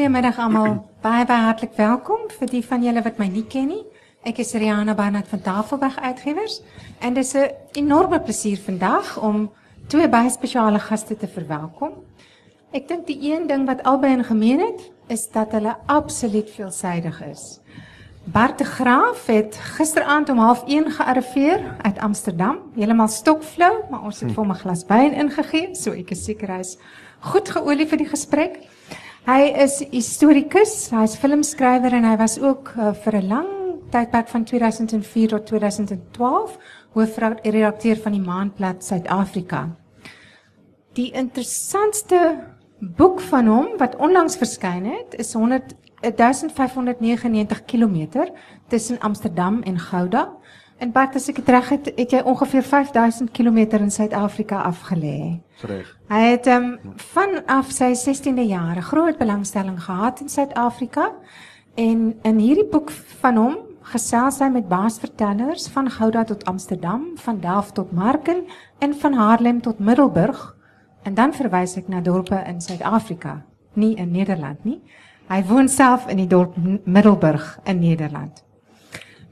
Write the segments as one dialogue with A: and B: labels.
A: Goeiemiddag almal. Baie baie hartlik welkom vir die van julle wat my nie ken nie. Ek is Rihanna Barnard van Tafelberg Uitgewers en dit is 'n enorme plesier vandag om twee baie spesiale gaste te verwelkom. Ek dink die een ding wat albei in gemeen het, is dat hulle absoluut veelsidig is. Bart de Graaf het gisteraand om 0.30 gearriveer uit Amsterdam. Heeltemal stokflou, maar ons het vir hom 'n glas wyn ingegee, so ek is seker hy's goed geolie vir die gesprek. Hy is historikus, hy's filmskrywer en hy was ook uh, vir 'n lang tydperk van 2004 tot 2012 hoofredakteur van die Maandblad Suid-Afrika. Die interessantste boek van hom wat onlangs verskyn het, is 100 1599 km tussen Amsterdam en Gouda. En Bart, as ek dit reg het, het jy ongeveer 5000 km in Suid-Afrika afgelê.
B: Reg.
A: Hy het um, vanaf sy 16de jaar groot belangstelling gehad in Suid-Afrika en in hierdie boek van hom gesels hy met baasvertellers van Gouda tot Amsterdam, van Delft tot Marken en van Haarlem tot Middelburg. En dan verwys ek na dorpe in Suid-Afrika, nie in Nederland nie. Hy woon self in die dorp Middelburg in Nederland.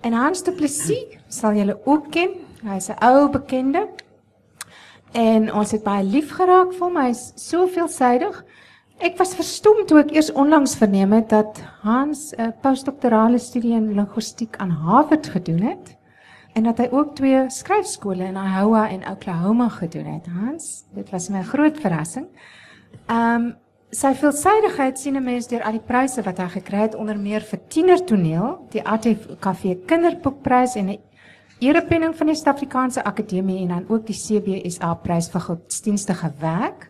A: En Hans Du Plessis sal julle ook ken. Hy's 'n ou bekende. En ons het baie lief geraak vir hom. Hy's so veelsidig. Ek was verstom toe ek eers onlangs verneem het dat Hans 'n postdoktorale studie in linguistiek aan Harvard gedoen het en dat hy ook twee skryfskole in Iowa en Oklahoma gedoen het. Hans, dit was my groot verrassing. Ehm um, sy veelsidigheid sien 'n mens deur al die pryse wat hy gekry het onder meer vir tienertoneel, die ATKV Kinderboekprys en 'n erepenning van die Suid-Afrikaanse Akademie en dan ook die CBSA prys vir godsdienstige werk.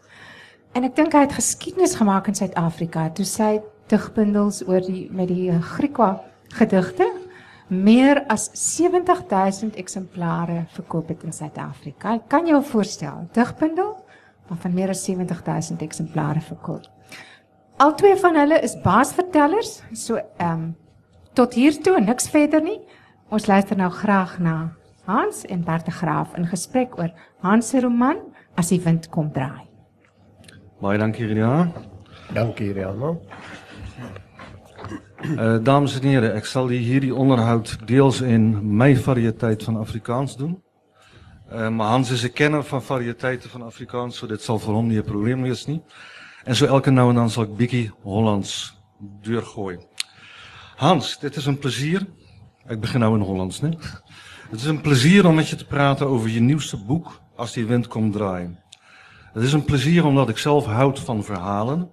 A: En ek dink hy het geskiedenis gemaak in Suid-Afrika toe sy digbundels oor die met die Griekwa gedigte meer as 70000 eksemplare verkoop het in Suid-Afrika. Kan jy jou voorstel, digbundel van meer as 70000 eksemplare verkoop. Al twee van hulle is baasvertellers, so ehm um, tot hier toe niks verder nie. Ons luister nou graag na Hans en Bert de Graaf in gesprek oor Hans se roman As die wind kom draai.
B: Baie dankie Ria.
C: Dankie Rihanna.
B: Uh dames en here, ek sal hierdie onderhoud deels in my variëteit van Afrikaans doen. Uh, maar Hans is 'n kenner van variëteite van Afrikaans, so dit sal vir hom nie 'n probleem wees nie. En so elke nou en dan sal ek bietjie Hollands deurgooi. Hans, dit is 'n plesier. Ek begin nou in Hollands, né? Dit is 'n plesier om met je te praten over je nieuwste boek As die wind komt draaien. Het is een plezier omdat ik zelf houd van verhalen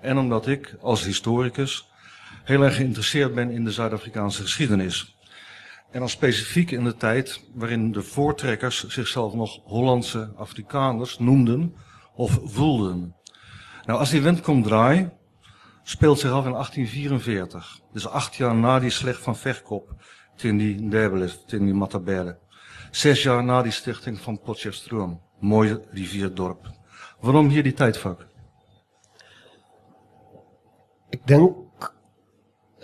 B: en omdat ik als historicus heel erg geïnteresseerd ben in de Zuid-Afrikaanse geschiedenis. En dan specifiek in de tijd waarin de voortrekkers zichzelf nog Hollandse Afrikaners noemden of voelden. Nou, als die wind komt draaien, speelt zich af in 1844. Dus acht jaar na die slecht van Vechtkop, ten die Ndebele, ten die Matabele. Zes jaar na die stichting van Potchefstroom, mooi rivierdorp. Waarom hier die tijdvak?
C: Ik denk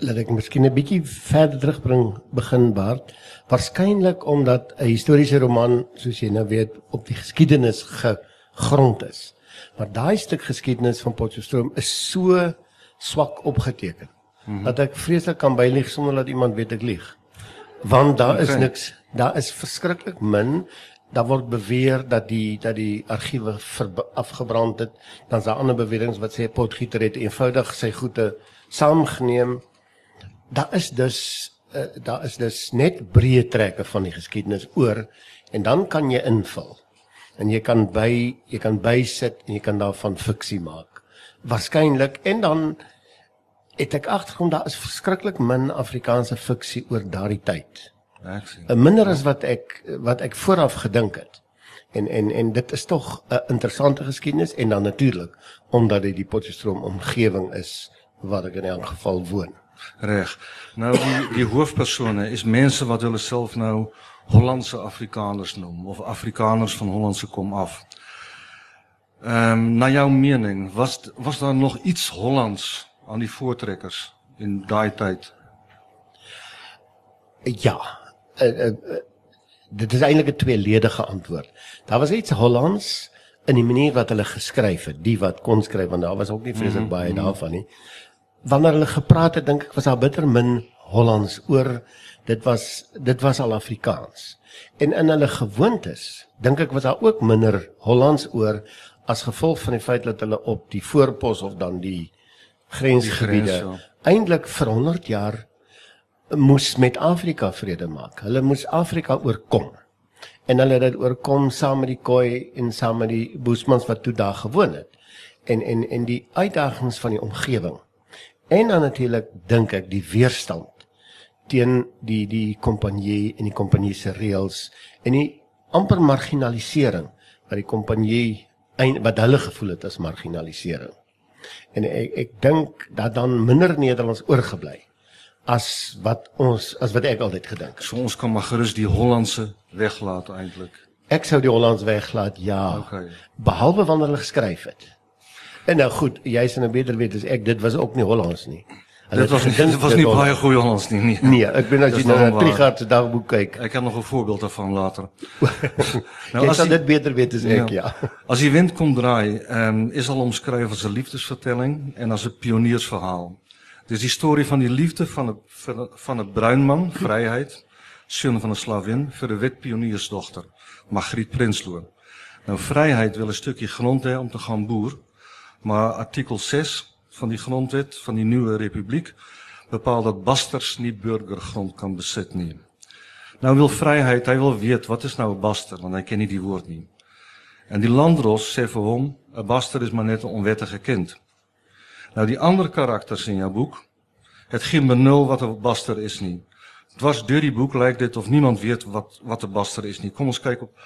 C: laat ek miskien 'n bietjie verder terugbring begin Bart. Waarskynlik omdat 'n historiese roman, soos jy nou weet, op die geskiedenis gegrond is. Maar daai stuk geskiedenis van Potchefstroom is so swak opgeteken mm -hmm. dat ek vreeslik kan bylieg sonder dat iemand weet ek lieg. Want daar okay. is niks, daar is verskriklik min Daar word beweer dat die dat die argiewe afgebrand het. Dan is daar ander beweringe wat sê Potgieter het eenvoudig sy goede saamgeneem daar is dus uh, daar is dus net breë trekke van die geskiedenis oor en dan kan jy invul. En jy kan by jy kan bysit en jy kan daarvan fiksie maak. Waarskynlik en dan het ek agterkom daar is verskriklik min Afrikaanse fiksie oor daardie tyd. Ek sien. Minder as wat ek wat ek vooraf gedink het. En en en dit is tog 'n interessante geskiedenis en dan natuurlik omdat dit die Potchefstroom omgewing is waar ek in elk geval woon.
B: Reg. Nou die die hoofpersone is mense wat hulle self nou Hollandse Afrikaners noem of Afrikaners van Hollandse kom af. Ehm um, na jou mening, was was daar nog iets Hollands aan die voortrekkers in daai tyd?
C: Ja. Uh, uh, dit is eintlik 'n tweeledige antwoord. Daar was iets Hollands in die manier wat hulle geskryf het, die wat kon skryf want daar was ook nie vreeslik mm -hmm. baie daarvan nie wanneer hulle gepraat het, dink ek was daar bitter min Hollands oor. Dit was dit was al Afrikaans. En in hulle gewoontes, dink ek was daar ook minder Hollands oor as gevolg van die feit dat hulle op die voorpos of dan die grensgebiede
B: grens,
C: eintlik vir 100 jaar moes met Afrika vrede maak. Hulle moes Afrika oorkom. En hulle het dit oorkom saam met die Khoi en saam met die Boesmans wat toe daar gewoon het. En en en die uitdagings van die omgewing. En dan natuurlik dink ek die weerstand teen die die kompanjie en die kompanjie se reëls en die amper marginalisering wat die kompanjie wat hulle gevoel het as marginalisering. En ek ek dink dat dan minder Nederlands oorgebly as wat ons as wat ek altyd gedink het.
B: So ons kan maar gerus die Hollandse weglaat eintlik.
C: Ek sou die Hollands weglaat, ja.
B: Okay.
C: Behalwe wanneer hulle geskryf het. En nou goed, jy's nou beter weet as ek, dit was ook nie Hollands nie.
B: Dit was
C: het gedink
B: dit was
C: dit
B: nie
C: Hollands-
B: baie goeie Hollands nie. Nee.
C: Nee, ek ben as
B: Dis
C: jy na
B: nogal waar.
C: Trigard se dagboek kyk,
B: Ek heb nog een voorbeeld daarvan later. as
C: sal
B: die-
C: dit beter weet as ek, ja.
B: Als die wind komt draaien, ehm, is al omschreven als een liefdesvertelling en als een pioniersverhaal. Is die story van die liefde van het, van het bruinman, vrijheid, zoon van een slavin, voor de wit pioniersdochter, Margriet Prinsloo. Nou, vrijheid wil een stukje grond hebben om te gaan boer, maar artikel 6 van die grondwet van die nieuwe republiek bepaalt dat basters niet burgergrond kan bezitten. Nou wil vrijheid, hij wil weten wat is nou een baster, want hij kent niet die woord niet. En die landros sê vir hom, 'n baster is maar net 'n onwettige kind. Nou die ander karakters in jou boek, het geen benul wat 'n baster is nie. Dwars deur die boek lyk dit of niemand weet wat wat 'n baster is nie. Kom ons kyk op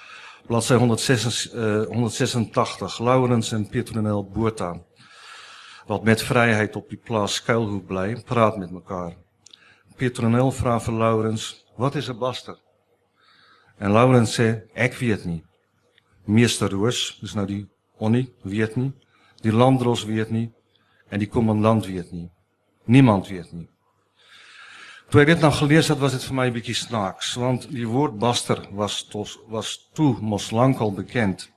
B: bladsy 186 uh, 186 Laurens en Petronel Botha wat met vryheid op die plaas skuilhoek bly, praat met mekaar. Petronel vra vir Laurens, "Wat is 'n baster?" En Laurens sê, "Ek weet nie." Meester Roos, dis nou die Onnie, weet nie. Die landros weet nie en die kommandant weet nie. Niemand weet nie. Toe ek dit nou gelees het, was dit vir my 'n bietjie snaaks, want die woord baster was tos, was toe mos lankal bekend.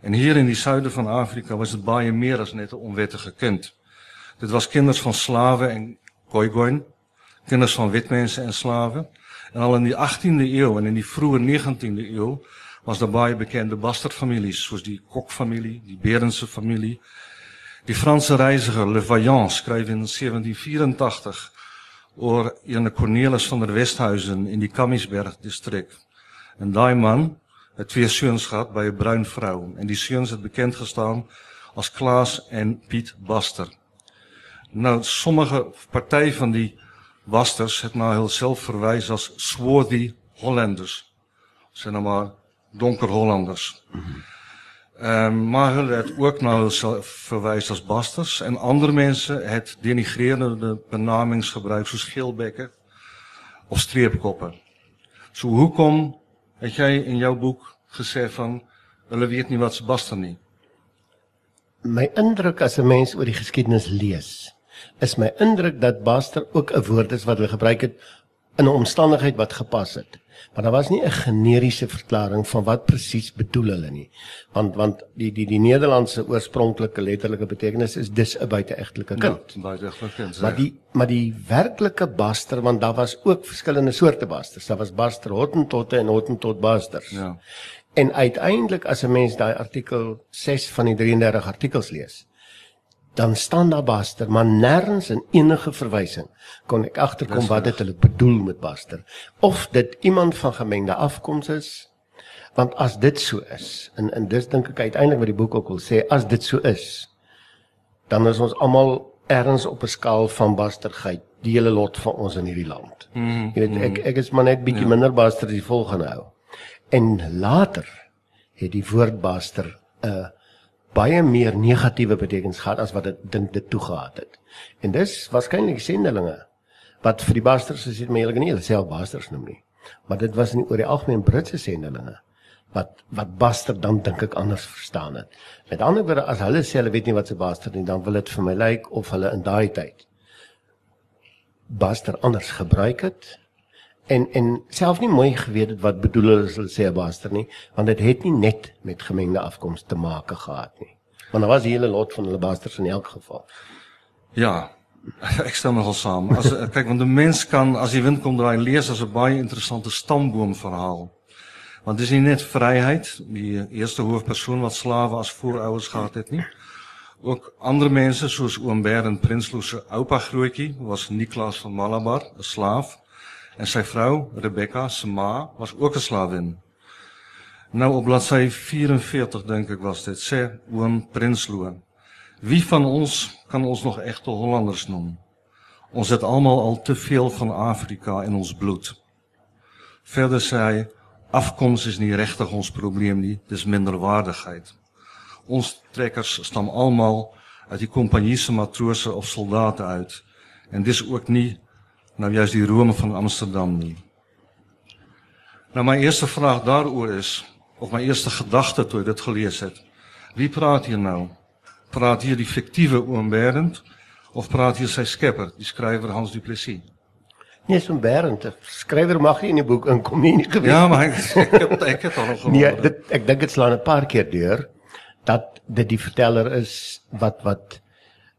B: En hier in die suide van Afrika was dit baie meer as net 'n onwettige kind. Dit was kinders van slawe en Khoigoin, kinders van witmense en slawe. En al in die 18de eeu en in die vroeë 19de eeu was daar baie bekende bastardfamilies soos die Kok-familie, die Berense familie. Die Franse reiziger Le Vaillant skryf in 1784 oor een Cornelis van der Westhuizen in die Kamiesberg distrik. En daai man het twee seuns gehad by 'n bruin vrou en die seuns het bekend gestaan as Klaas en Piet Baster. Nou sommige party van die Basters het na hulself verwys as swarthy Hollanders. Sien nou maar donker Hollanders. Ehm um, maar hulle het ook na hulself verwys as Basters en ander mense het denigrerende benamings gebruik soos geelbekke of streepkoppe. So hoekom het jy in jou boek gesê van hulle weet nie wat se Baster nie?
C: My indruk as 'n mens oor die geskiedenis lees, is my indruk dat baster ook 'n woord is wat hulle gebruik het in 'n omstandigheid wat gepas het. Maar daar was nie 'n generiese verklaring van wat presies bedoel hulle nie. Want want die die die Nederlandse oorspronklike letterlike betekenis is dis 'n buiteegtelike kind.
B: Ja, buiteegtelike kind.
C: Maar die maar die werklike baster want daar was ook verskillende soorte basters. Daar was baster hottentotte en hottentot basters.
B: ja.
C: En uiteindelik as 'n mens daai artikel 6 van die 33 artikels lees, dan staan daar baster, maar nêrens in enige verwysing kon ek agterkom wat dit hulle bedoel met baster. Of dit iemand van gemengde afkoms is. Want as dit so is, en en dis dink ek uiteindelik wat die boek ook wil sê, as dit so is, dan is ons almal ergens op 'n skaal van bastergheid, die hele lot van ons in hierdie land.
B: Mm,
C: Jy weet ek ek is maar net bietjie
B: Ja.
C: minder baster as die volgende hou. En later het die woord baster 'n uh, baie meer negatiewe betekenis gehad as wat dit dink dit toegehad het. En dis waarskynlik sendelinge wat vir die basters as jy my eerlik nie hulle self basters noem nie. Maar dit was nie oor die algemeen Britse sendelinge wat wat baster dan dink ek anders verstaan het. Met ander woorde as hulle sê hulle weet nie wat se baster nie, dan wil dit vir my lyk of hulle in daai tyd baster anders gebruik het en en self nie mooi geweet wat bedoel hulle as hulle sê 'n baster nie, want het nie net met gemengde afkoms te maak gehad nie. Want daar was 'n hele lot van hulle basters in elk geval.
B: Ja, Ek stem nogal saam. As kyk want 'n mens kan as die wind kom draai lees as 'n baie interessante stamboomverhaal. Want dis nie net vryheid, die eerste hoofpersoon wat slawe as voorouers gehad het nie. Ook ander mense soos oom Berend Prinsloo se oupa was Niklaas van Malabar, 'n slaaf, en sy vrou Rebecca se ma was ook 'n slawin. Nou op bladsy 44 dink ek was dit sê oom Prinsloo Wie van ons kan ons nog egte Hollanders noem? Ons het almal al te veel van Afrika in ons bloed. Verder sê hy afkoms is nie regtig ons probleem nie, dis minderwaardigheid. Ons trekkers stam almal uit die kompanjie se of soldate uit en dis ook nie nou juist die Rome van Amsterdam nie. Nou my eerste vraag daaroor is of my eerste gedagte toe ek dit gelees het. Wie praat hier nou? praat hier die fiktiewe oom Berend of praat hier sy skepper, die skrywer Hans Du Plessis?
C: Nee, so Berend, skrywer mag nie in die boek inkom nie, nie
B: geweet. Ja, maar ek ek het ek het al
C: gehoor. Nee, dit ek dink dit slaan 'n paar keer deur dat dit die verteller is wat wat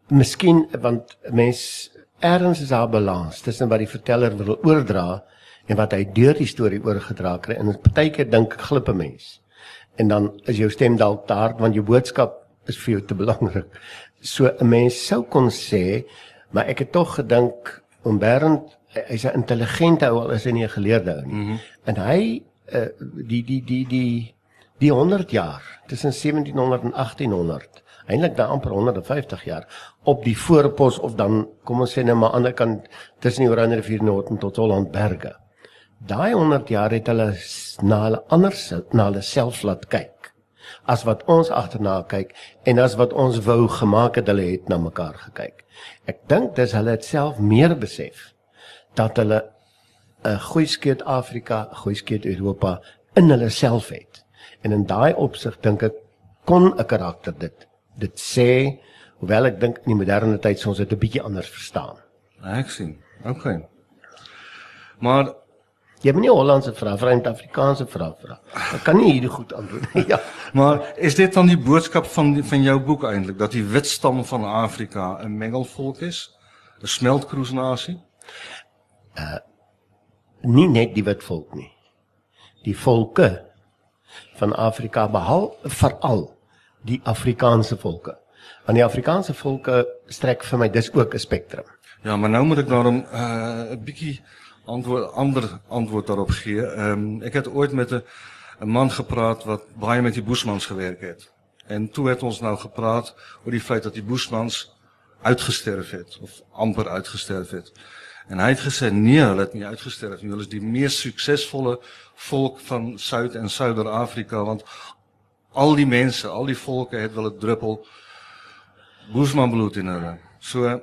C: miskien want mens erns is daar balans tussen wat die verteller wil oordra en wat hy deur die storie oorgedra kry en partykeer dink ek glip 'n mens en dan is jou stem dalk daar want jou boodskap is vir jou te belangrik. So 'n mens sou kon sê, maar ek het tog gedink om Bernd hy's 'n intelligente ou al is hy nie 'n geleerde ou nie. Mm -hmm. En hy uh, die die die die die 100 jaar tussen 1700 en 1800 eintlik daar amper 150 jaar op die voorpos of dan kom ons sê net maar aan die ander kant tussen die Oranje rivier Noord tot Holland berge. Daai 100 jaar het hulle na hulle anders na hulle self laat kyk as wat ons agterna kyk en as wat ons wou gemaak het hulle het na mekaar gekyk. Ek dink dis hulle het self meer besef dat hulle 'n goeie skeet Afrika, 'n goeie skeet Europa in hulle self het. En in daai opsig dink ek kon 'n karakter dit dit sê hoewel ek dink in die moderne tyd soms dit 'n bietjie anders verstaan.
B: Ek sien. OK. Maar
C: Jy moet nie Hollandse vra, vreemd Afrikaanse vra vra. Ek kan nie hierdie goed antwoord nie. ja.
B: Maar is dit dan die boodskap van die, van jou boek eintlik dat die wit stam van Afrika 'n mengelvolk is? 'n Smeltkroesnasie?
C: Uh nie net die wit volk nie. Die volke van Afrika behal veral die Afrikaanse volke. Want die Afrikaanse volke strek vir my dis ook 'n spektrum.
B: Ja, maar nou moet ek daarom uh 'n bietjie antwoord ander antwoord daarop gee. Ehm um, ek het ooit met 'n 'n man gepraat wat baie met die Boesmans gewerk het. En toe het ons nou gepraat oor die feit dat die Boesmans uitgesterf het of amper uitgesterf het. En hy het gesê nee, hulle het nie uitgesterf nie. Hulle is die mees suksesvolle volk van Suid en Suider-Afrika want al die mense, al die volke het wel 'n druppel Boesman bloed in hulle. So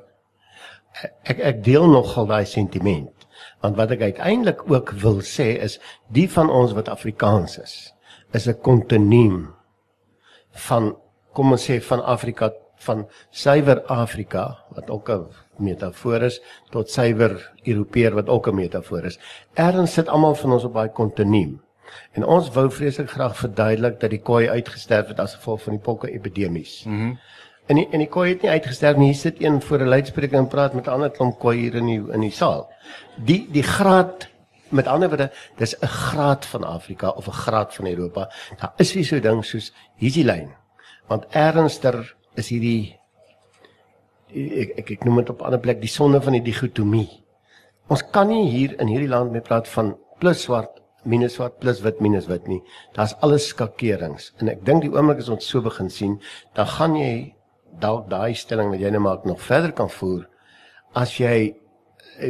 C: ek ek deel nogal daai sentiment. Want wat ek uiteindelik ook wil sê is die van ons wat Afrikaans is, is 'n kontinuum van kom ons sê van Afrika van suiwer Afrika wat ook 'n metafoor is tot suiwer Europeër wat ook 'n metafoor is. Erns sit almal van ons op daai kontinuum. En ons wou vreeslik graag verduidelik dat die koei uitgesterf het as gevolg van die pokke epidemies. Mhm. Mm en die, en die koei het nie uitgesterf nie. Hier sit een voor 'n luidspreker en praat met 'n ander klomp koei hier in die in die saal die die graad met ander woorde dis 'n graad van Afrika of 'n graad van Europa daar is nie so ding soos hier's die lyn want ernstiger is hierdie ek ek, ek noem dit op 'n ander plek die sonde van die digotomie ons kan nie hier in hierdie land mee praat van plus swart minus swart plus wit minus wit nie. Daar's alles skakerings. En ek dink die oomblik as ons so begin sien dan gaan jy dalk daai stelling wat jy nou maak nog verder kan voer. As jy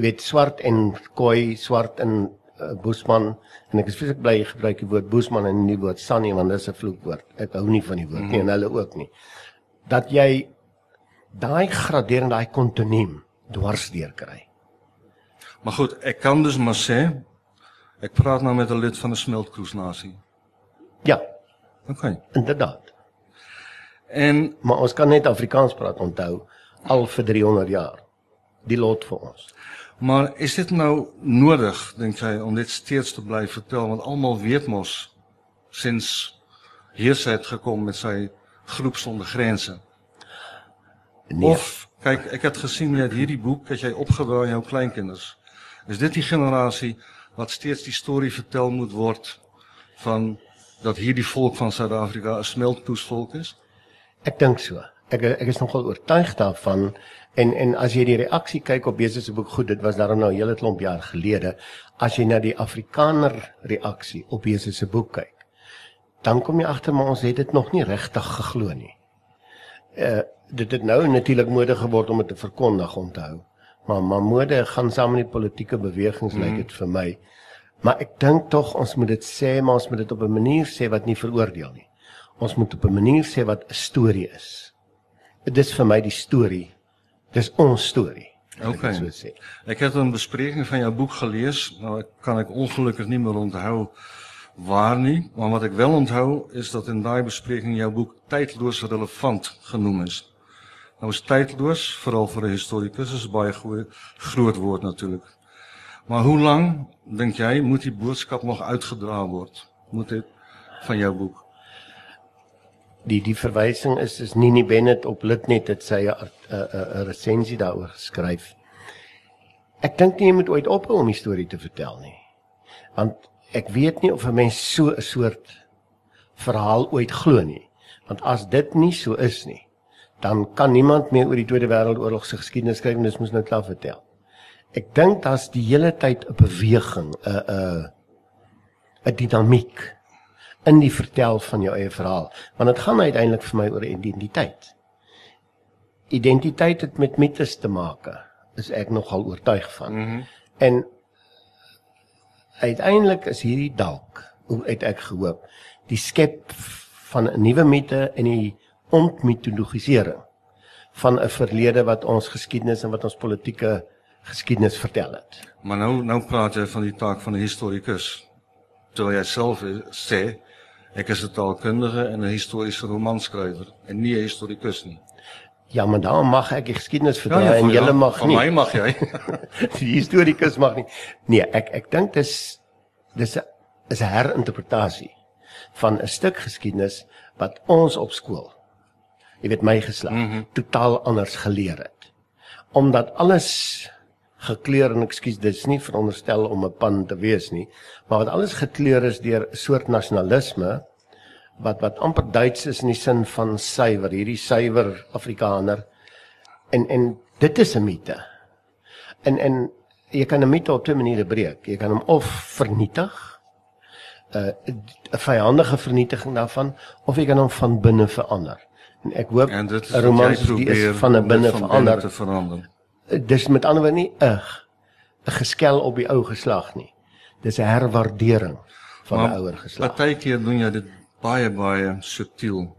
C: weet swart en koi swart en uh, boesman en ek is vreeslik bly jy gebruik die woord boesman en nie die woord sannie want dit is 'n vloekwoord. Ek hou nie van die woord mm. nie en hulle ook nie. Dat jy daai graderende daai kontinuum dwars deur kry.
B: Maar goed ek kan dus maar sê ek praat nou met 'n lid van 'n smeltkroesnasie.
C: Ja.
B: Ok.
C: Inderdaad.
B: En
C: maar ons kan net Afrikaans praat onthou al vir 300 jaar. Die lot vir ons.
B: Maar is dit nou nodig dink jy om dit steeds te bly vertel? Want almal weet mos sins Jesus het gekom met sy groep sonder grense.
C: Nee.
B: Of Kyk, ek het gesien jy het hierdie boek het jy opgedra aan jou kleinkinders. Is dit die generasie wat steeds die storie vertel moet word van dat hierdie volk van Suid-Afrika 'n smeltpoesvolk is?
C: Ek dink so. Ek ek is nogal oortuig daarvan en en as jy die reaksie kyk op Jesus se boek goed, dit was daarom nou 'n hele klomp jaar gelede, as jy na die Afrikaner reaksie op Jesus se boek kyk, dan kom jy agter maar ons het dit nog nie regtig geglo nie. Uh dit het nou natuurlik mode geword om dit te verkondig onthou. Maar maar mode gaan saam met die politieke bewegings mm. lyk dit vir my. Maar ek dink tog ons moet dit sê, maar ons moet dit op 'n manier sê wat nie veroordeel nie. Ons moet op 'n manier sê wat 'n storie is. Dit is vir my die storie. Dis ons storie.
B: Okay. Ek, so ek het 'n bespreking van jou boek gelees, nou kan ek ongelukkig nie meer onthou waar nie, maar wat ek wel onthou is dat in daai bespreking jou boek tydloos relevant genoem is. Nou is tydloos veral vir 'n historikus is baie goeie groot woord natuurlik. Maar hoe lank dink jy moet die boodskap nog uitgedra word? Moet dit van jou boek?
C: Die die verwysing is is Nini Bennett op Litnet het sy 'n 'n resensie daaroor geskryf. Ek dink nie jy moet ooit ophou om die storie te vertel nie. Want ek weet nie of 'n mens so 'n soort verhaal ooit glo nie. Want as dit nie so is nie, dan kan niemand meer oor die Tweede Wêreldoorlog se geskiedenis skryf en dit moet nou klaar vertel. Ek dink daar's die hele tyd 'n beweging, 'n 'n 'n dinamiek in die vertel van jou eie verhaal, want dit gaan uiteindelik vir my oor identiteit. Identiteit het met mites te maak, is ek nogal oortuig van. Mm -hmm. En uiteindelik is hierdie dalk hoe het ek gehoop die skep van 'n nuwe mite en die ontmitologisering van 'n verlede wat ons geskiedenis en wat ons politieke geskiedenis vertel het.
B: Maar nou nou praat jy van die taak van 'n historikus. Terwyl jy self sê ek is 'n taalkundige en 'n historiese romanskrywer en nie 'n historikus nie.
C: Ja, maar dan mag ek die geskiedenis vertel ja, ja, en jy mag nie.
B: Van my mag jy.
C: die historikus mag nie. Nee, ek ek dink dis dis 'n is 'n herinterpretasie van 'n stuk geskiedenis wat ons op skool jy weet my geslag mm -hmm. totaal anders geleer het. Omdat alles gekleur en ekskuus dit is nie veronderstel om 'n pan te wees nie, maar wat alles gekleur is deur 'n soort nasionalisme wat wat amper Duits is in die sin van suiwer, hierdie suiwer Afrikaner. En en dit is 'n mite. En en jy kan 'n mite op twee maniere breek. Jy kan hom of vernietig, uh, 'n uh, vyandige vernietiging daarvan, of jy kan hom van binne verander. En ek hoop 'n romans die is van 'n binne verander te verander. Uh, dis met ander woorde nie 'n 'n geskel op die ou geslag nie. Dis 'n herwaardering van 'n ouer geslag.
B: Partykeer doen jy dit baie baie subtiel.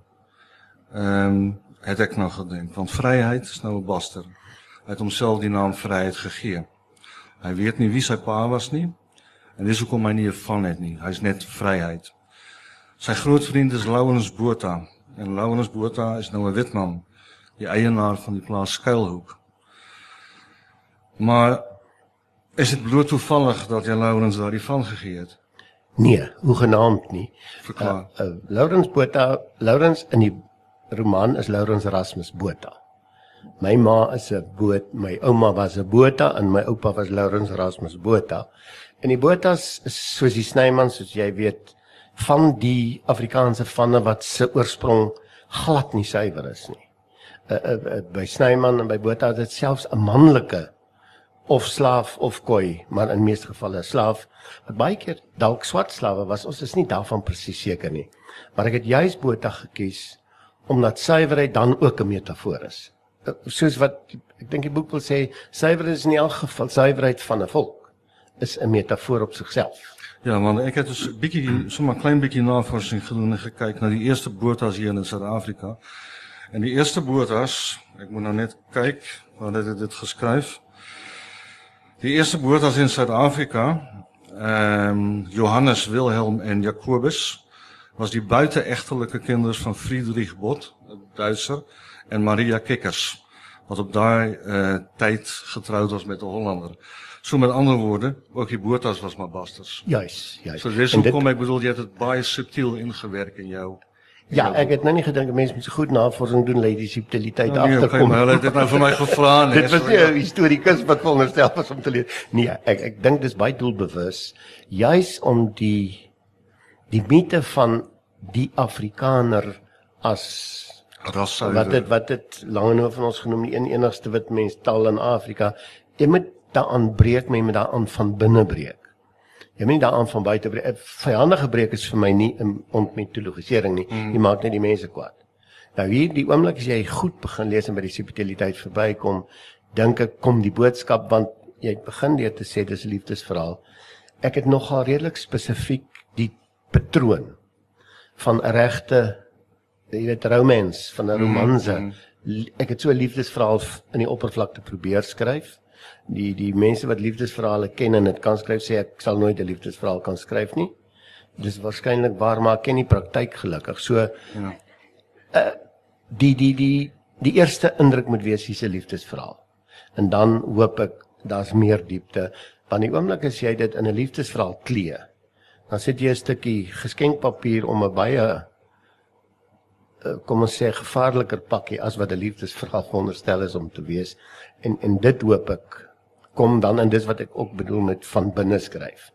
B: Ehm um, het ek nog gedink want vryheid is nou 'n baster. Hy het homself die naam vryheid gegee. Hy weet nie wie sy pa was nie en dis hoekom hy nie 'n van het nie. Hy's net vryheid. Sy groot vriend is Lawrence Botha en Lawrence Botha is nou 'n wit man, die eienaar van die plaas Skuilhoek. Maar is dit bloot toevallig dat jy Lawrence daardie van gegee het?
C: Nee, hoegenaamd nie. Verklaar. Uh, uh, Laurens Botha, Laurens in die roman is Laurens Erasmus Botha. My ma is 'n boot, my ouma was 'n Botha en my oupa was Laurens Erasmus Botha. En die Bothas is soos die Snyman, soos jy weet, van die Afrikaanse vanne wat se oorsprong glad nie suiwer is nie. Uh, uh, uh, by Snyman en by Botha dit selfs 'n manlike of slaaf of koi, maar in meeste gevalle slaaf. Wat baie keer dalk swart slawe was, ons is nie daarvan presies seker nie. Maar ek het juis Botha gekies omdat suiwerheid dan ook 'n metafoor is. Eh, soos wat ek dink die boek wil sê, suiwerheid is in elk geval suiwerheid van 'n volk is 'n metafoor op sigself.
B: Ja, want ek het dus 'n bietjie sommer klein bietjie navorsing gedoen en gekyk na die eerste Bothas hier in Suid-Afrika. En die eerste Bothas, ek moet nou net kyk waar dit dit geskryf. Die eerste Bothas in Suid-Afrika ehm um, Johannes Wilhelm en Jacobus was die buiteegtelike kinders van Friedrich Bot, Duitser, en Maria Kikkers wat op daai uh, tyd getroud was met 'n Hollander. So met ander woorde, ook die Botas was maar basters.
C: Juis, juis.
B: So dis hoekom ek bedoel jy het dit baie subtiel ingewerk in jou
C: Ja, ek het nou nie gedink mense moet so goed navorsing doen lê die subtiliteit
B: Ja, nee,
C: agterkom.
B: maar hulle het dit nou vir my gevra nee.
C: Dit was nie 'n historikus wat veronderstel was om te leer. Nee, ek ek dink dis baie doelbewus juis om die die mite van die Afrikaner as
B: rasse.
C: wat dit wat dit lange van ons genoem die een enigste wit mens taal in Afrika. Jy moet daaraan breek, men moet daaraan van binne breek. Jy moet nie daaraan van buite breek. Vyandige breek is vir my nie 'n ontmetologisering nie. Mm. Jy maak net die mense kwaad. Nou hier die oomblik as jy goed begin lees en by die subtiliteit verbykom, dink ek kom die boodskap want jy begin deur te sê dis 'n liefdesverhaal. Ek het nogal redelik spesifiek die patroon van 'n regte jy weet romance van 'n romanse. Mm -hmm. Ek het so 'n liefdesverhaal in die oppervlakte probeer skryf. Die die mense wat liefdesverhale ken en dit kan skryf sê ek sal nooit 'n liefdesverhaal kan skryf nie. Dis waarskynlik waar maar ek ken die praktyk gelukkig. So
B: Ja.
C: die die die die eerste indruk moet wees hier's 'n liefdesverhaal. En dan hoop ek daar's meer diepte. Want die oomblik as jy dit in 'n liefdesverhaal klee, dan sit jy 'n stukkie geskenkpapier om 'n baie eh, kom ons sê gevaarliker pakkie as wat 'n liefdesverhaal veronderstel is om te wees. En en dit hoop ek kom dan en dis wat ek ook bedoel met van binne skryf.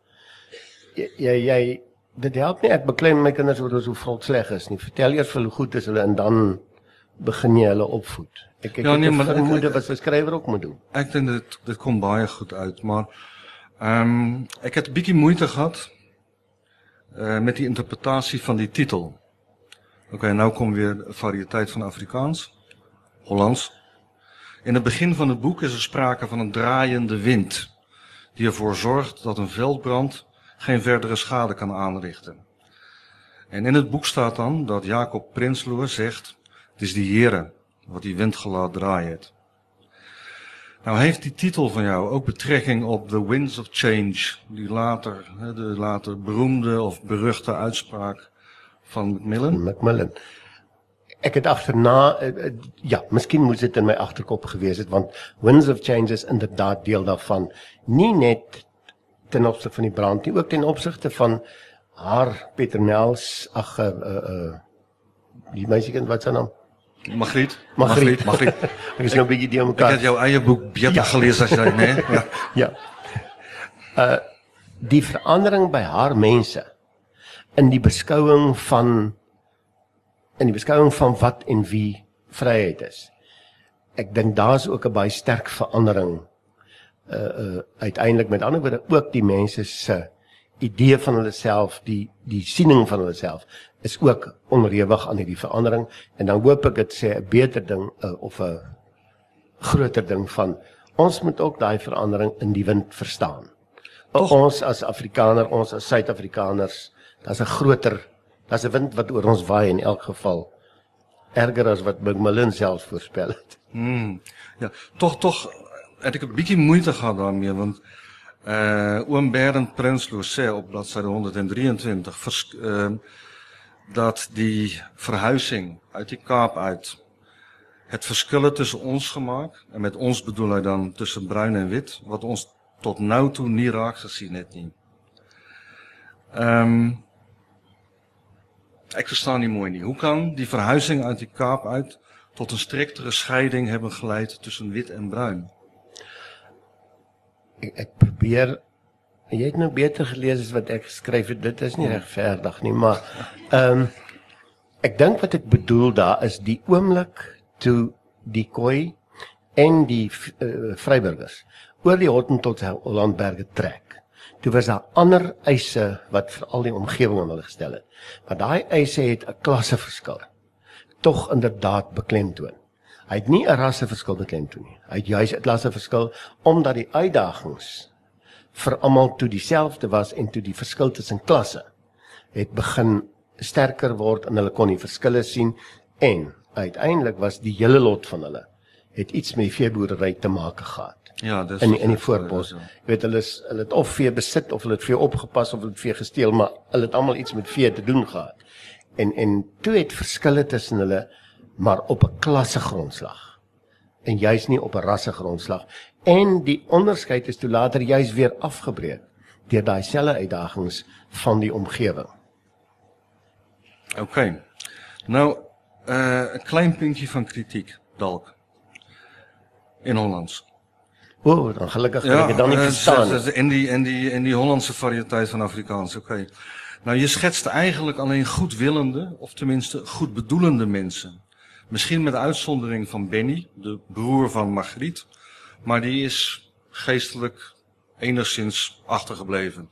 C: Jy jy, jy dit help nie ek beklei my kinders oor hoe vrot sleg is nie. Vertel eers vir hulle hoe goed is hulle en dan begin jy hulle opvoed. Ek ek
B: Ja, nee, maar ek- ek-
C: wat 'n skrywer ook moet doen.
B: Ek dink dit dit kom baie goed uit, maar ehm um, ek het 'n bietjie moeite gehad uh met die interpretasie van die titel. OK, nou kom weer variëteit van Afrikaans, Hollands. In het begin van het boek is er sprake van een draaiende wind die ervoor zorgt dat een veldbrand geen verdere schade kan aanrichten. En in het boek staat dan dat Jacob Prinsloo zegt: Het is die Heere wat die wind laat draaien. Nou heeft die titel van jou ook betrekking op The Winds of Change, die later, de later beroemde of beruchte uitspraak van Macmillan.
C: Macmillan. Ek het agterna uh, uh, ja, miskien moes dit in my agterkop gewees het want Winds of Change is inderdaad deel daarvan. Nie net ten opsigte van die brand nie, ook ten opsigte van haar Petronels ag uh uh, uh die meisiekind wat se naam?
B: Margriet.
C: Margriet.
B: Margriet.
C: Ek is nou 'n bietjie die
B: Ik
C: mekaar.
B: heb jouw eigen boek beter
C: Ja.
B: gelezen als jij, nee? Ja.
C: Ja. Uh die verandering by haar mense in die beskouing van in die beskouing van wat en wie vryheid is. Ek dink daar's ook 'n baie sterk verandering uh uh uiteindelik met ander woorde ook die mense se idee van hulle self, die die siening van hulle self is ook onderhewig aan hierdie verandering en dan hoop ek dit sê 'n beter ding uh, of 'n groter ding van ons moet ook daai verandering in die wind verstaan. Toch. Ons as Afrikaner, ons as Suid-Afrikaners, daar's 'n groter, daar's 'n wind wat oor ons waai in elk geval erger as wat Macmillan self voorspel het.
B: Hmm. Ja, toch, toch heb ik een beetje moeite gehad daarmee, want uh, oom Berend Prinsloo sê op bladzijde 123 vers, uh, dat die verhuizing uit die Kaap uit het verschillen tussen ons gemaakt, en met ons bedoel hij dan tussen bruin en wit, wat ons tot nu toe niet raakt gezien het niet. Um, ik versta niet mooi niet. Hoe kan die verhuizing uit die Kaap uit tot een striktere scheiding hebben geleid tussen wit en bruin?
C: Ek, ek probeer jy het nou beter gelees as wat ek geskryf het. Dit is nie regverdig nie, maar ehm um, ek dink wat ek bedoel daar is die oomblik toe die koi en die uh, vryburgers oor die Hottentot Hollandberge trek. Toe was daar ander eise wat vir al die omgewing aan hulle gestel het. Maar daai eise het 'n klasseverskil tog inderdaad beklemtoon. Hy het nie 'n rasseverskil beklemtoon nie. Hy het juis 'n klasseverskil omdat die uitdagings vir almal toe dieselfde was en toe die verskil tussen klasse het begin sterker word en hulle kon die verskille sien en uiteindelik was die hele lot van hulle het iets met die veeboerdery te maak gehad
B: Ja, dis
C: in die, in die voorbos. Jy weet hulle is hulle het of vee besit of hulle het vee opgepas of hulle het vee gesteel, maar hulle het almal iets met vee te doen gehad. En en toe het verskille tussen hulle maar op 'n klasse grondslag en juis nie op 'n rasse grondslag. En die onderskeid is toe later juis weer afgebreek deur daai selfe uitdagings van die omgewing.
B: Oké. Nou, uh, een klein puntje van kritiek, dalk. In Hollands.
C: Oh, dan gelukkig ja, ek dit dan nie uh, verstaan.
B: In die in die in die Hollandse variëteit van Afrikaans. Oké. Okay. Nou je schetst eigenlijk alleen goedwillende, of tenminste goedbedoelende mensen. Misschien met uitzondering van Benny, de broer van Margriet, maar die is geestelijk enigszins achtergebleven.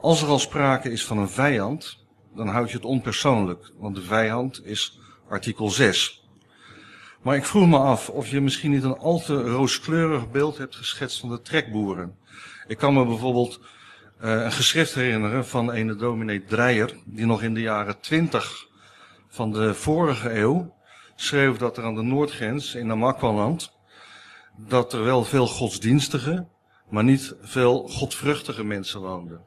B: Als er al sprake is van een vijand, dan houd je het onpersoonlijk, want de vijand is artikel 6. Maar ik vroeg me af of je misschien niet een al te rooskleurig beeld hebt geschetst van de trekboeren. Ik kan me bijvoorbeeld uh, een geschrift herinneren van een dominee Dreyer, die nog in de jaren 20 van de vorige eeuw schreef dat er aan de noordgrens in Namakwaland dat er wel veel godsdienstige, maar niet veel godvruchtige mensen woonden.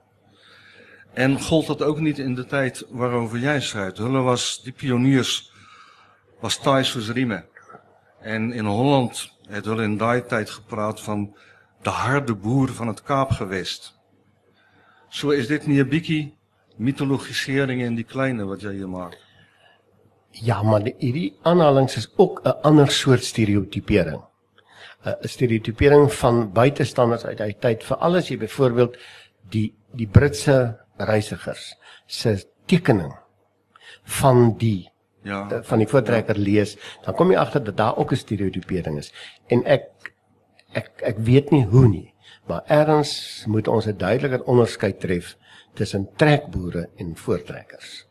B: En gold dat ook niet in de tijd waarover jij schrijft. Hulle was, die pioniers, was Thijs Riemen. En in Holland het wel in die tijd gepraat van de harde boer van het Kaapgewest. Zo is dit niet een bikkie mythologisering in die kleine wat jij hier maakt.
C: Ja, maar die, die aanhalings is ook 'n ander soort stereotypering. 'n Stereotypering van buitestanders uit uit tyd vir alles jy byvoorbeeld die die Britse reisigers se tekening van die ja van die voortrekker lees, dan kom jy agter dat daar ook 'n stereotypering is. En ek ek ek weet nie hoe nie, maar erns moet ons 'n duideliker onderskeid tref tussen trekboere en voortrekkers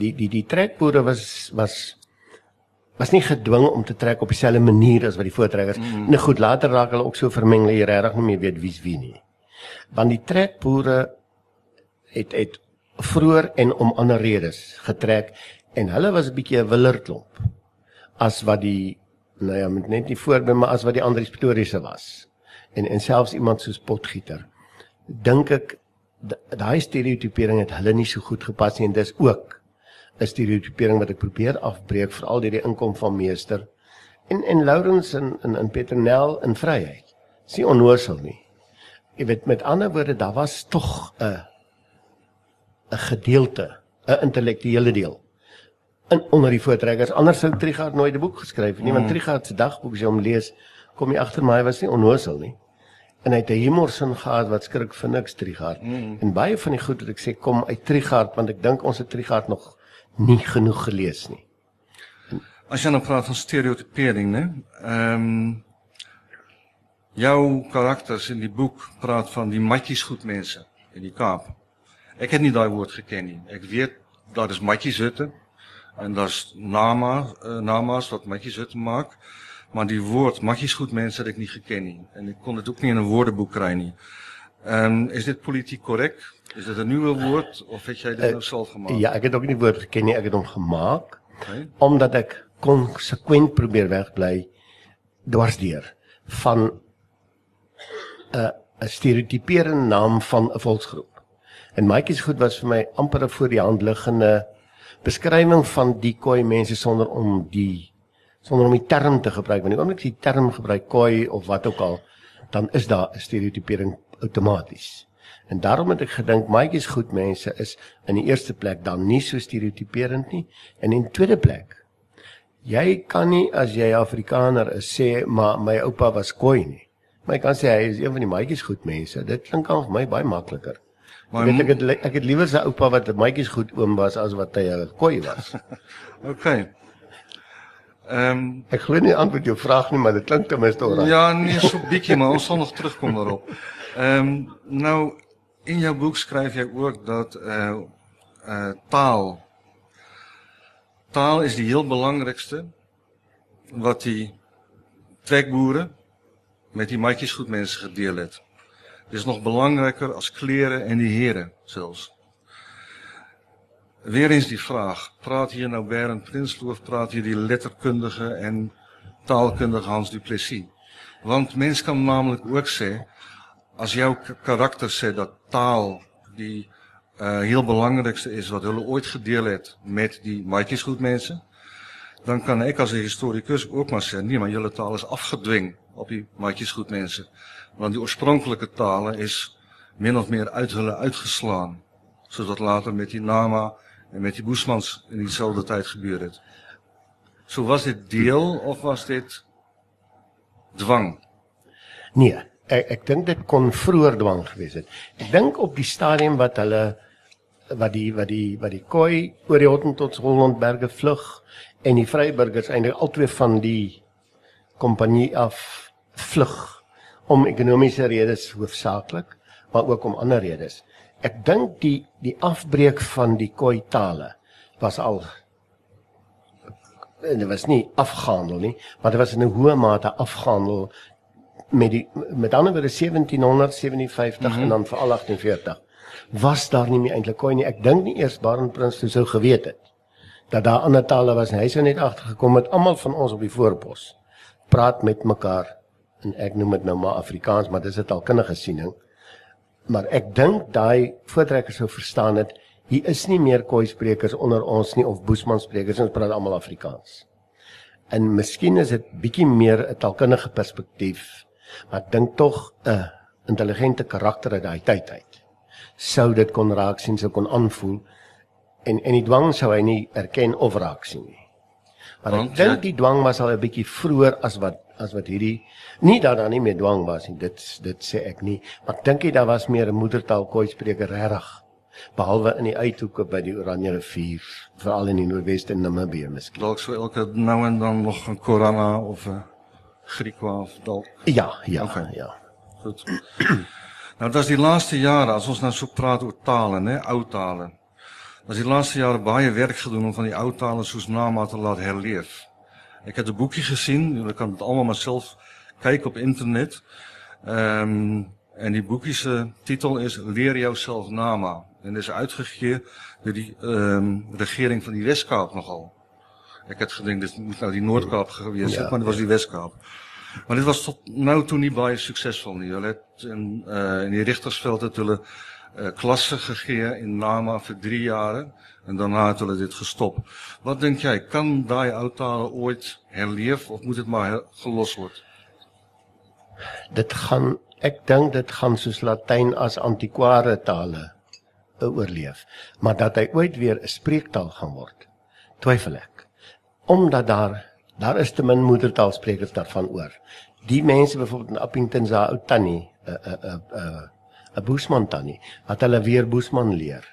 C: die die die trekboere was was was nie gedwing om te trek op dieselfde manier as wat die voortrekkers. Mm. Nou goed, later raak hulle ook so vermeng dat jy regtig nie meer weet wie's wie nie. Want die trekboere het het vroeër en om ander redes getrek en hulle was 'n bietjie 'n willerklomp as wat die nou ja, met net nie voorbeeld maar as wat die ander historiese was. En en selfs iemand soos Potgieter dink ek daai stereotipering het hulle nie so goed gepas nie en dis ook 'n stereotipering wat ek probeer afbreek veral deur die inkom van meester en en Lourens en in in Petronel in vryheid. Sien onnoosel nie. Jy weet met ander woorde daar was tog 'n 'n gedeelte, 'n intellektuele deel in onder die voortrekkers. Anders sou Trigard nooit 'n boek geskryf het nie, want mm. Trigard se dagboek as jy hom lees, kom jy agter maar hy was nie onnoosel nie. En hy het 'n humorsin gehad wat skrik vir niks Trigard. Mm. En baie van die goed wat ek sê kom uit Trigard want ek dink ons het Trigard nog nie genoeg gelees nie.
B: As jy nou praat van stereotypering, né? Ehm um, jou karakters in die boek praat van die matjies goed mense in die Kaap. Ek het nie daai woord geken nie. Ek weet daar is matjies hutte en daar's nama uh, namas wat matjies hutte maak, maar die woord matjies goed mense het ek nie geken nie en ek kon dit ook nie in 'n woordeboek kry nie. Ehm um, is dit politiek korrek? Is dit 'n nuwe woord of het jy dit uh, nou self gemaak?
C: Ja, ek het ook nie die woord geken nie, ek het hom gemaak. Okay. Omdat ek konsekwent probeer wegbly dwarsdeur van 'n uh, 'n stereotiperende naam van 'n volksgroep. En Maatjies goed was vir my amper 'n voor die hand liggende beskrywing van die koi mense sonder om die sonder om die term te gebruik. Want as ek die term gebruik koi of wat ook al, dan is daar 'n stereotipering outomaties. En daarom het ek gedink maatjies goed mense is in die eerste plek dan nie so stereotiperend nie en in tweede plek jy kan nie as jy Afrikaner is sê maar my oupa was koi nie. Maar ek kan sê hy is een van die maatjies goed mense. Dit klink aan vir my baie makliker. Maar weet, ek het ek het liewer sy oupa wat maatjies goed oom was as wat hy 'n koi was.
B: OK. Ehm um,
C: ek glo nie antwoord jou vraag nie, maar dit klink ten minste
B: oral. Ja, nee, so bietjie, maar ons sal nog terugkom daarop. Ehm um, nou in jouw boek schrijf jij ook dat uh, uh, taal. Taal is die heel belangrijkste. Wat die trekboeren met die matjesgoedmensen gedeeld heeft. Het is nog belangrijker als kleren en die heren zelfs. Weer eens die vraag. Praat hier nou Berend Prinsloo of praat hier die letterkundige en taalkundige Hans Duplessis? Want mens kan namelijk ook zeggen as jou karakter sê dat taal die uh heel belangrikste is wat hulle ooit gedeel het met die matjiesgoedmense, dan kan ek as 'n historikus ook maar sê nee, maar julle taal is afgedwing op die matjiesgoedmense, want die oorspronklike tale is min of meer uit uitgeslaan, wat later met die Nama En met die Boesmans in diezelfde tijd gebeurde. Zo was dit deel of was dit dwang?
C: Nee, ek ek dink dit kon vroeër dwang gewees het. Ek dink op die stadium wat hulle wat die wat die wat die koi oor die Hottentots Hollandberge vlug en die Vryburgers eintlik albei van die kompanie af vlug om ekonomiese redes hoofsaaklik, maar ook om ander redes. Ek dink die die afbreek van die koi tale was al dit was nie afgehandel nie, maar dit was in 'n hoë mate afgehandel met die met ander woorde 1757 mm -hmm. en dan vir al 48 was daar nie meer eintlik koi nie. Ek dink nie eers Baron Prins sou geweet het dat daar ander tale was en hy sou net agtergekom met almal van ons op die voorpos praat met mekaar en ek noem dit nou maar Afrikaans, maar dis 'n taalkundige siening. Maar ek dink daai voortrekkers sou verstaan het hier is nie meer koi sprekers onder ons nie of boesman sprekers, ons praat almal Afrikaans. En miskien is dit bietjie meer 'n taalkundige perspektief Maar ek dink tog 'n intelligente karakter uit daai tyd uit sou dit kon raak sien, sou kon aanvoel en en die dwang sou hy nie erken of raak sien nie. Maar ek dink die dwang was al 'n bietjie vroeër as wat as wat hierdie nie dat daar nie meer dwang was nie. Dit dit sê ek nie, maar ek dink jy daar was meer 'n moedertaal koi spreker regtig behalwe in die uithoeke by die Oranje rivier veral in die noordweste en Namibië miskien.
B: Dalk sou elke nou en dan nog 'n Korana of 'n Griekwa of dalk.
C: Ja, ja, okay. ja.
B: Goed. nou dat is die laaste jare as ons nou so praat oor tale, né, ou tale. Was die laaste jare baie werk gedoen om van die ou tale soos Nama te laat herleef. Ek het 'n boekie gesien, jy kan dit almal maar self kyk op internet. Ehm um, en die boekie se titel is Leer jouself Nama en is uitgegee deur die ehm um, regering van die Weskaap nogal. Ek het gedink dit moet nou die Noord-Kaap gewees het, ja, maar dit was die Wes-Kaap. Maar dit was tot nou toe nie baie suksesvol nie. Hulle het in uh in die Rigtersveld het hulle uh klasse gegee in Nama vir 3 jaar en daarna het hulle dit gestop. Wat dink jy, kan daai ou tale ooit herleef of moet dit maar gelos word?
C: Dit gaan ek dink dit gaan soos Latyn as antiquare tale oorleef, maar dat hy ooit weer 'n spreektaal gaan word, twyfel ek omdat daar daar is te min moedertaalsprekers daarvan oor. Die mense byvoorbeeld in Appington se ou tannie, 'n 'n 'n 'n Boesman tannie, wat hulle weer Boesman leer.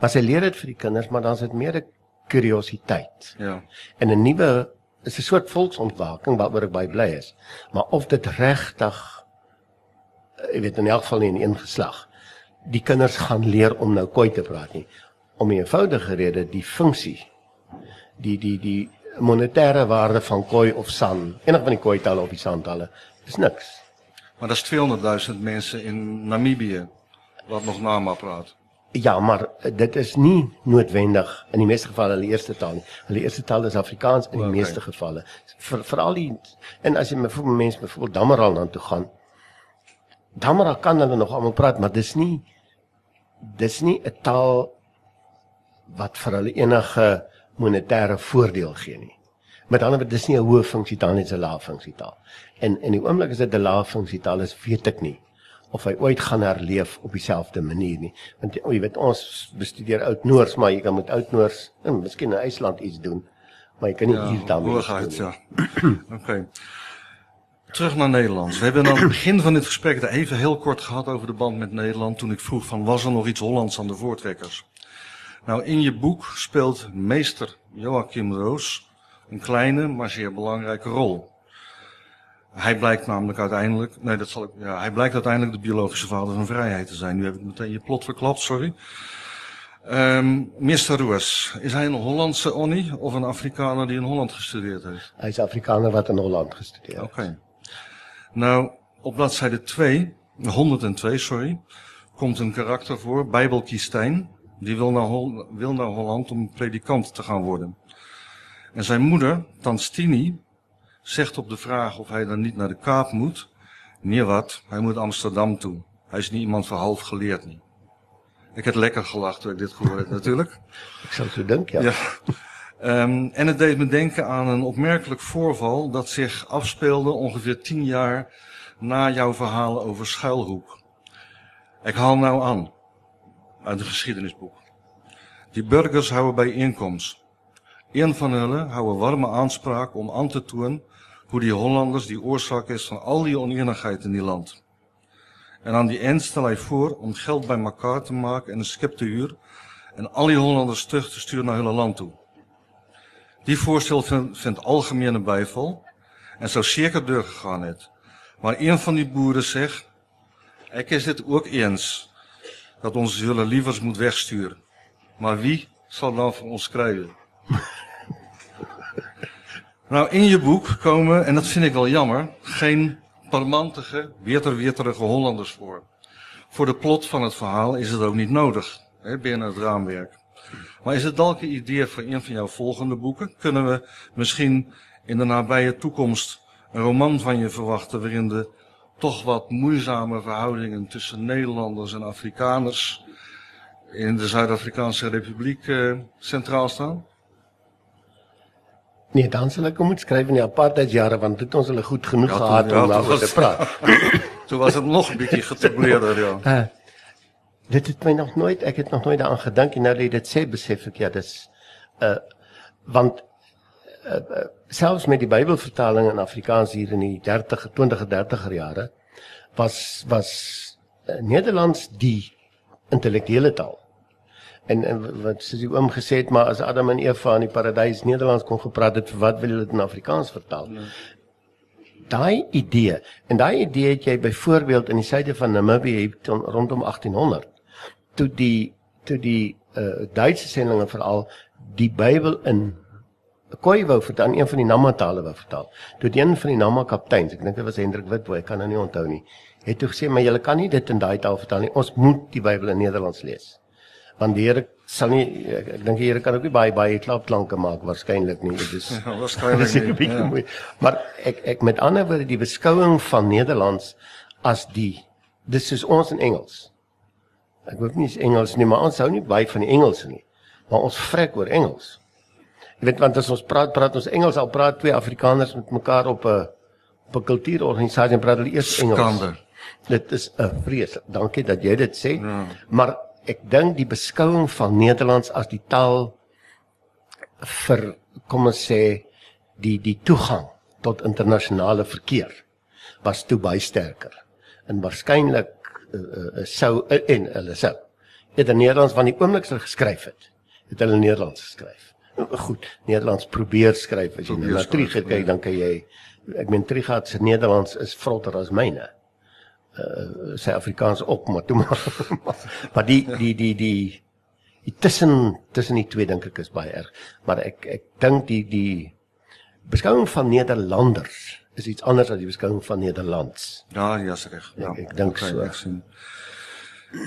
C: Maar sy leer dit vir die kinders, maar dan is dit meer 'n kuriositeit.
B: Ja.
C: En 'n nuwe is 'n soort volksontwaking waaroor ek baie bly is. Maar of dit regtig ek weet in elk geval nie in een geslag die kinders gaan leer om nou koi te praat nie om 'n eenvoudige rede die funksie die die die monetêre waarde van koi of san, enig van die koi tale of die san tale, is niks.
B: Maar daar's 200 000 mense in Namibië wat nog Nama praat.
C: Ja, maar dit is nie noodwendig in die meeste gevalle hulle eerste taal nie. Hulle eerste taal is Afrikaans in die okay. meeste gevalle. Vir veral die en as jy met mense byvoorbeeld Damaral dan toe gaan, Damaral kan hulle nog almal praat, maar dis nie dis nie 'n taal wat vir hulle enige monetêre voordeel gee nie. Met ander woorde dis nie 'n hoë funksietaal nie, dis 'n lae funksietaal. En in die oomblik as dit 'n lae funksietaal is, weet ek nie of hy ooit gaan herleef op dieselfde manier nie. Want jy weet ons bestudeer Oud-Noors, maar jy kan met Oud-Noors, en miskien in IJsland iets doen, maar jy kan nie ja, hier daarmee doen.
B: Gaat, ja. OK. Terug naar Nederland. We hebben aan het begin van dit gesprek er even heel kort gehad over de band met Nederland. Toen ik vroeg van was er nog iets Hollands aan de voortrekkers. Nou, in je boek speelt meester Joachim Roos een kleine, maar zeer belangrijke rol. Hij blijkt namelijk uiteindelijk, nee, dat zal ik, ja, hij blijkt uiteindelijk de biologische vader van vrijheid te zijn. Nu heb ik meteen je plot verklapt, sorry. Um, Mr. Roos, is hij een Hollandse Onnie of een Afrikaner die in Holland gestudeerd heeft?
C: Hij is Afrikaner wat in Holland gestudeerd heeft.
B: Oké. Nou, op bladzijde 2, 102, sorry, komt een karakter voor, Bijbelkiestijn. Die wil naar, Hol wil naar Holland om predikant te gaan worden. En zijn moeder, Tanstini, zegt op de vraag of hij dan niet naar de Kaap moet. Nee wat, hij moet Amsterdam toe. Hij is niet iemand voor half geleerd niet. Ik heb lekker gelachen toen ik dit gehoord heb natuurlijk.
C: Ik zou zo denken,
B: ja. ja. Um, en het deed me denken aan een opmerkelijk voorval dat zich afspeelde ongeveer tien jaar na jouw verhaal over Schuilhoek. Ik haal nou aan uit een geschiedenisboek. Die burgers hou 'n byeenkoms. Een van hulle hou 'n warme aanspraak om aan te toon hoe die Hollanders die oorsaak is van al die oneenigheid in die land. En aan die eind stel hy voor om geld bymekaar te maak en 'n skip te huur en al die Hollanders terug te stuur na hulle land toe. Die voorstel vind, vind algemene byval en sou seker deur gegaan het. Maar een van die boere sê ek is dit ook eens dat ons hulle liewers moet wegstuur. Maar wie sal dan vir ons skryf? Nou in je boek komen en dat vind ik wel jammer, geen parmantige, weterweterige Hollanders voor. Voor de plot van het verhaal is het ook niet nodig, hè, binnen het raamwerk. Maar is het dalk een idee voor een van jouw volgende boeken? Kunnen we misschien in de nabije toekomst een roman van je verwachten waarin de toch wat moeizame verhoudingen tussen Nederlanders en Afrikaners in de Zuid-Afrikaanse Republiek uh, centraal staan?
C: Nee, dan sal ek moet skryf in die apartheidjare want dit ons hulle goed genoeg ja, gehad om daaroor te praat.
B: Toe was dit nog 'n bietjie getableerder, ja. Uh,
C: dit het my nog nooit, ek het nog nooit daaraan gedink en nou dat jy dit sê, besef ek ja, dis uh want uh, uh, selfs met die Bybelvertaling in Afrikaans hier in die 30 20 30er jare was was uh, Nederlands die intellektuele taal. En en wat soos die oom gesê het, maar as Adam en Eva in die paradys Nederlands kon gepraat het, wat wil hulle dit in Afrikaans vertaal? Nee. Daai idee, en daai idee het jy byvoorbeeld in die suide van Namibië rondom 1800 toe die toe die uh, Duitse sendinge veral die Bybel in Koi wou vir dan een van die Namatale wou vertaal. Toe een van die Nama kapteins, ek dink dit was Hendrik Witbooi, ek kan nou nie onthou nie, het toe gesê maar julle kan nie dit in daai taal vertaal nie. Ons moet die Bybel in Nederlands lees want die Here sal nie ek, ek dink die Here kan ook nie baie baie klapklanke maak waarskynlik nie dit is
B: ja, waarskynlik nie ja.
C: maar ek ek met ander woorde die beskouing van Nederlands as die dis is ons in Engels ek hoef nie Engels nie maar ons hou nie baie van die Engels nie maar ons vrek oor Engels jy weet want as ons praat praat ons Engels al praat twee Afrikaners met mekaar op 'n op 'n kultuurorganisasie en praat hulle eers Engels Skander. dit is 'n vrees dankie dat jy dit sê ja. maar ek dink die beskouing van Nederlands as die taal vir kom ons sê die die toegang tot internasionale verkeer was toe baie sterker. En waarskynlik uh, uh, sou uh, en hulle sou het in Nederlands van die oomblik hulle geskryf het het hulle Nederlands geskryf. Goed Nederlands probeer skryf as jy na Trigat kyk dan kan jy ek meen Trigat se Nederlands is vrotter as myne uh, sy Afrikaans op maar toe maar maar die die die die die tussen tussen die twee dink ek is baie erg. Maar ek ek dink die die beskouing van Nederlanders is iets anders as die beskouing van Nederlands.
B: Ja ja reg.
C: Ja okay, so. ek sien.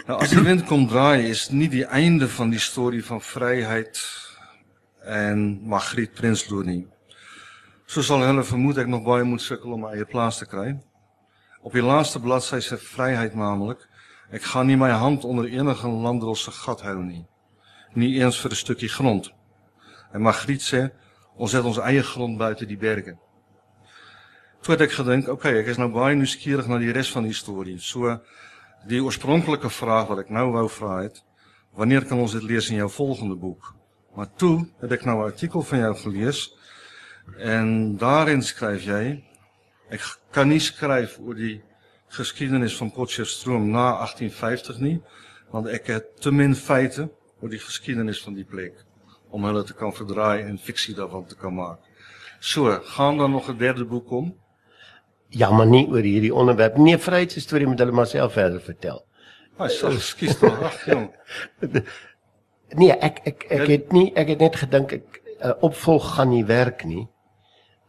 B: Nou as die wind kom draai is nie die einde van die storie van vryheid en Magriet Prinsloo nie. So sal hulle vermoed ek nog baie moet sukkel om my eie plaas te kry. Op die laaste bladsy se vryheid naamlik, ek gaan nie my hand onder enige landdrose gat hou nie. Nie eens vir 'n stukkie grond. En Magriet sê, ons het ons eie grond buite die berge. Toe het ek gedink, oké, okay, ek is nou baie nuuskierig na die res van die storie. So die oorspronklike vraag wat ek nou wou vra het, wanneer kan ons dit lees in jou volgende boek? Maar toe het ek nou 'n artikel van jou gelees en daarin skryf jy Ek kan nie skryf oor die geskiedenis van Potchefstroom na 1850 nie, want ek het te min feite oor die geskiedenis van die plek om hulle te kan verdraai en fiksie daarvan te kan maak. So, gaan dan nog 'n derde boek kom?
C: Ja, maar nie oor hierdie onderwerp nie. Vryheidsstorie moet hulle maar self verder vertel.
B: Ag, so skiet tog, ag jong.
C: Nee, ek ek ek het nie ek het net gedink ek uh, opvolg gaan nie werk nie.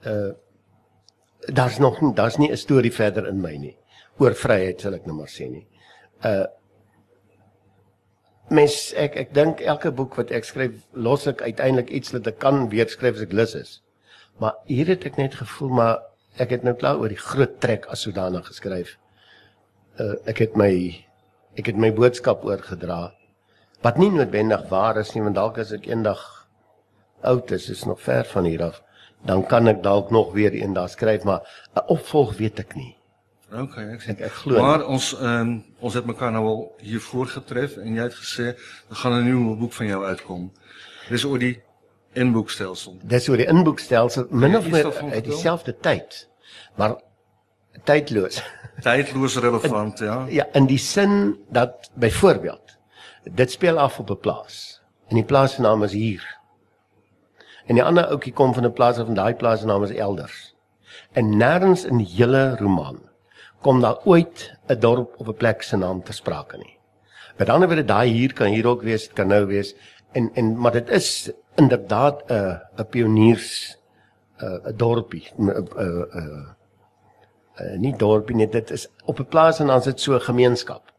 C: Uh daar's nog daar's nie 'n storie verder in my nie oor vryheid sal ek nou maar sê nie. Uh mens ek ek dink elke boek wat ek skryf los ek uiteindelik iets wat ek kan weer skryf as ek lus is. Maar hier het ek net gevoel maar ek het nou klaar oor die groot trek as sodanig geskryf. Uh ek het my ek het my boodskap oorgedra wat nie noodwendig waar is nie want dalk as ek eendag oud is is nog ver van hier af dan kan ek dalk nog weer een daar skryf, maar 'n opvolg weet ek nie.
B: Okay, ek sien.
C: Ek, ek glo.
B: Maar ons ehm ons het mekaar nou al hier voorgetref en jy het gesê er gaan 'n nuwe boek van jou uitkom. Dis oor die inboekstelsel.
C: Dis oor die inboekstelsel min of meer uit dieselfde tyd. Maar tydloos.
B: Tydloos relevant, ja.
C: Ja, in die sin dat byvoorbeeld dit speel af op 'n plaas. En die plaas se naam is hier. En die ander ouetjie kom van 'n plaas af en daai plaas se naam is elders. En nêrens in die hele roman kom daar ooit 'n dorp of 'n plek se naam ter sprake nie. Met ander woorde daai hier kan hier ook wees, dit kan nou wees en en maar dit is inderdaad 'n 'n pioniers 'n 'n dorpie, 'n 'n 'n uh, nie dorpie nie, dit is op 'n plaas en dan is dit so 'n gemeenskap.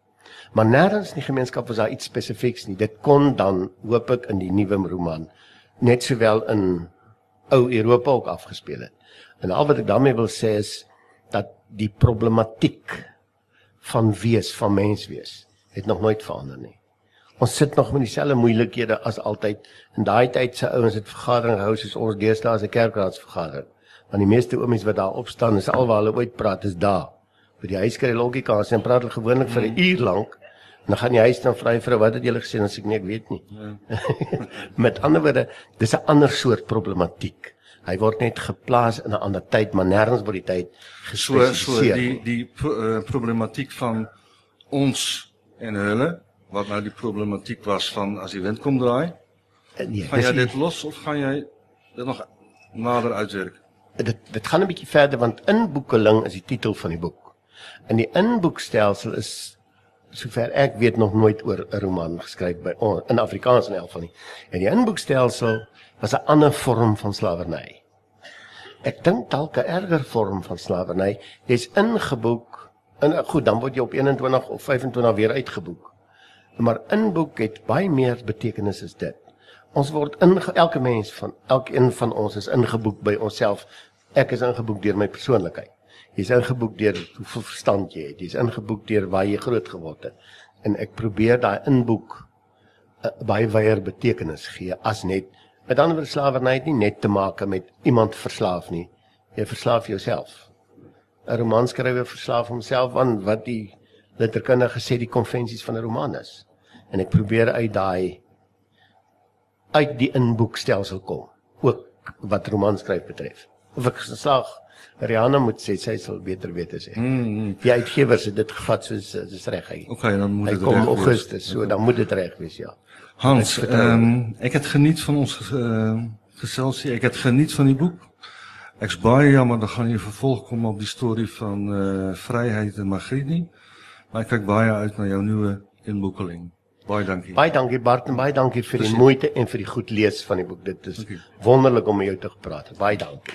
C: Maar nêrens in die gemeenskap was daar iets spesifieks nie. Dit kon dan hoop ek in die nuwe roman net sowel in ou Europa ook afgespeel het. En al wat ek daarmee wil sê is dat die problematiek van wees, van mens wees, het nog nooit verander nie. Ons sit nog met dieselfde moeilikhede as altyd. In daai tyd se ouens het vergadering gehou soos ons deesdae as 'n kerkraadsvergadering. Want die meeste oomies wat daar opstaan is alwaar hulle ooit praat is daar. By die huis kry hulle lokkie kans en praat hulle gewoonlik vir 'n uur lank. En dan gaan jy huis dan vra jy vrou wat het julle gesê en as ek nee ek weet nie. Ja. Met ander woorde, dis 'n ander soort problematiek. Hy word net geplaas in 'n ander tyd, maar nêrens word die tyd
B: So so
C: gespesifiseer.
B: die die pro, uh, problematiek van ons en hulle wat nou die problematiek was van as die wind kom draai,
C: nee,
B: gaan jy dit los of gaan jy dit nog nader uitwerk?
C: dit dit gaan 'n bietjie verder want inboekeling is die titel van die boek. En die inboekstelsel is sover ek weet nog nooit oor 'n roman geskryf by on, in Afrikaans in elk geval nie. En die inboekstelsel was 'n ander vorm van slawerny. Ek dink dalk 'n erger vorm van slawerny. Jy's ingeboek en goed, dan word jy op 21 of 25 weer uitgeboek. Maar inboek het baie meer betekenis as dit. Ons word in elke mens van elkeen van ons is ingeboek by onsself. Ek is ingeboek deur my persoonlikheid. Jy's ingeboek deur hoeveel verstand jy het. Jy's ingeboek deur waar jy groot geword het. En ek probeer daai inboek 'n baie wyeer betekenis gee as net met ander woorde slawerny het nie net te maak met iemand verslaaf nie. Jy verslaaf jouself. 'n Romanskrywer verslaaf homself aan wat die letterkundige sê die konvensies van 'n roman is. En ek probeer uit daai uit die inboekstelsel kom, ook wat romanskryf betref. Of ek geslag Rihanna moet sê sy sal beter weet as ek.
B: Mm.
C: Die uitgewers het dit gevat soos dis reg hy.
B: Okay, dan moet
C: Hy
B: dit
C: kom
B: reg wees.
C: Augustus, so dan moet dit reg wees, ja.
B: Hans, ehm um, ek het geniet van ons uh, geselsie. Ek het geniet van die boek. Ek's baie jammer dan gaan jy vervolg kom op die storie van eh uh, Vryheid en Magritte. Maar ek kyk baie uit na jou nuwe inboekeling. Baie dankie.
C: Baie dankie Bart en baie dankie vir die
B: Plezier.
C: moeite en vir die goed lees van die boek. Dit is
B: Dankie.
C: wonderlik om met jou te gepraat. Baie dankie.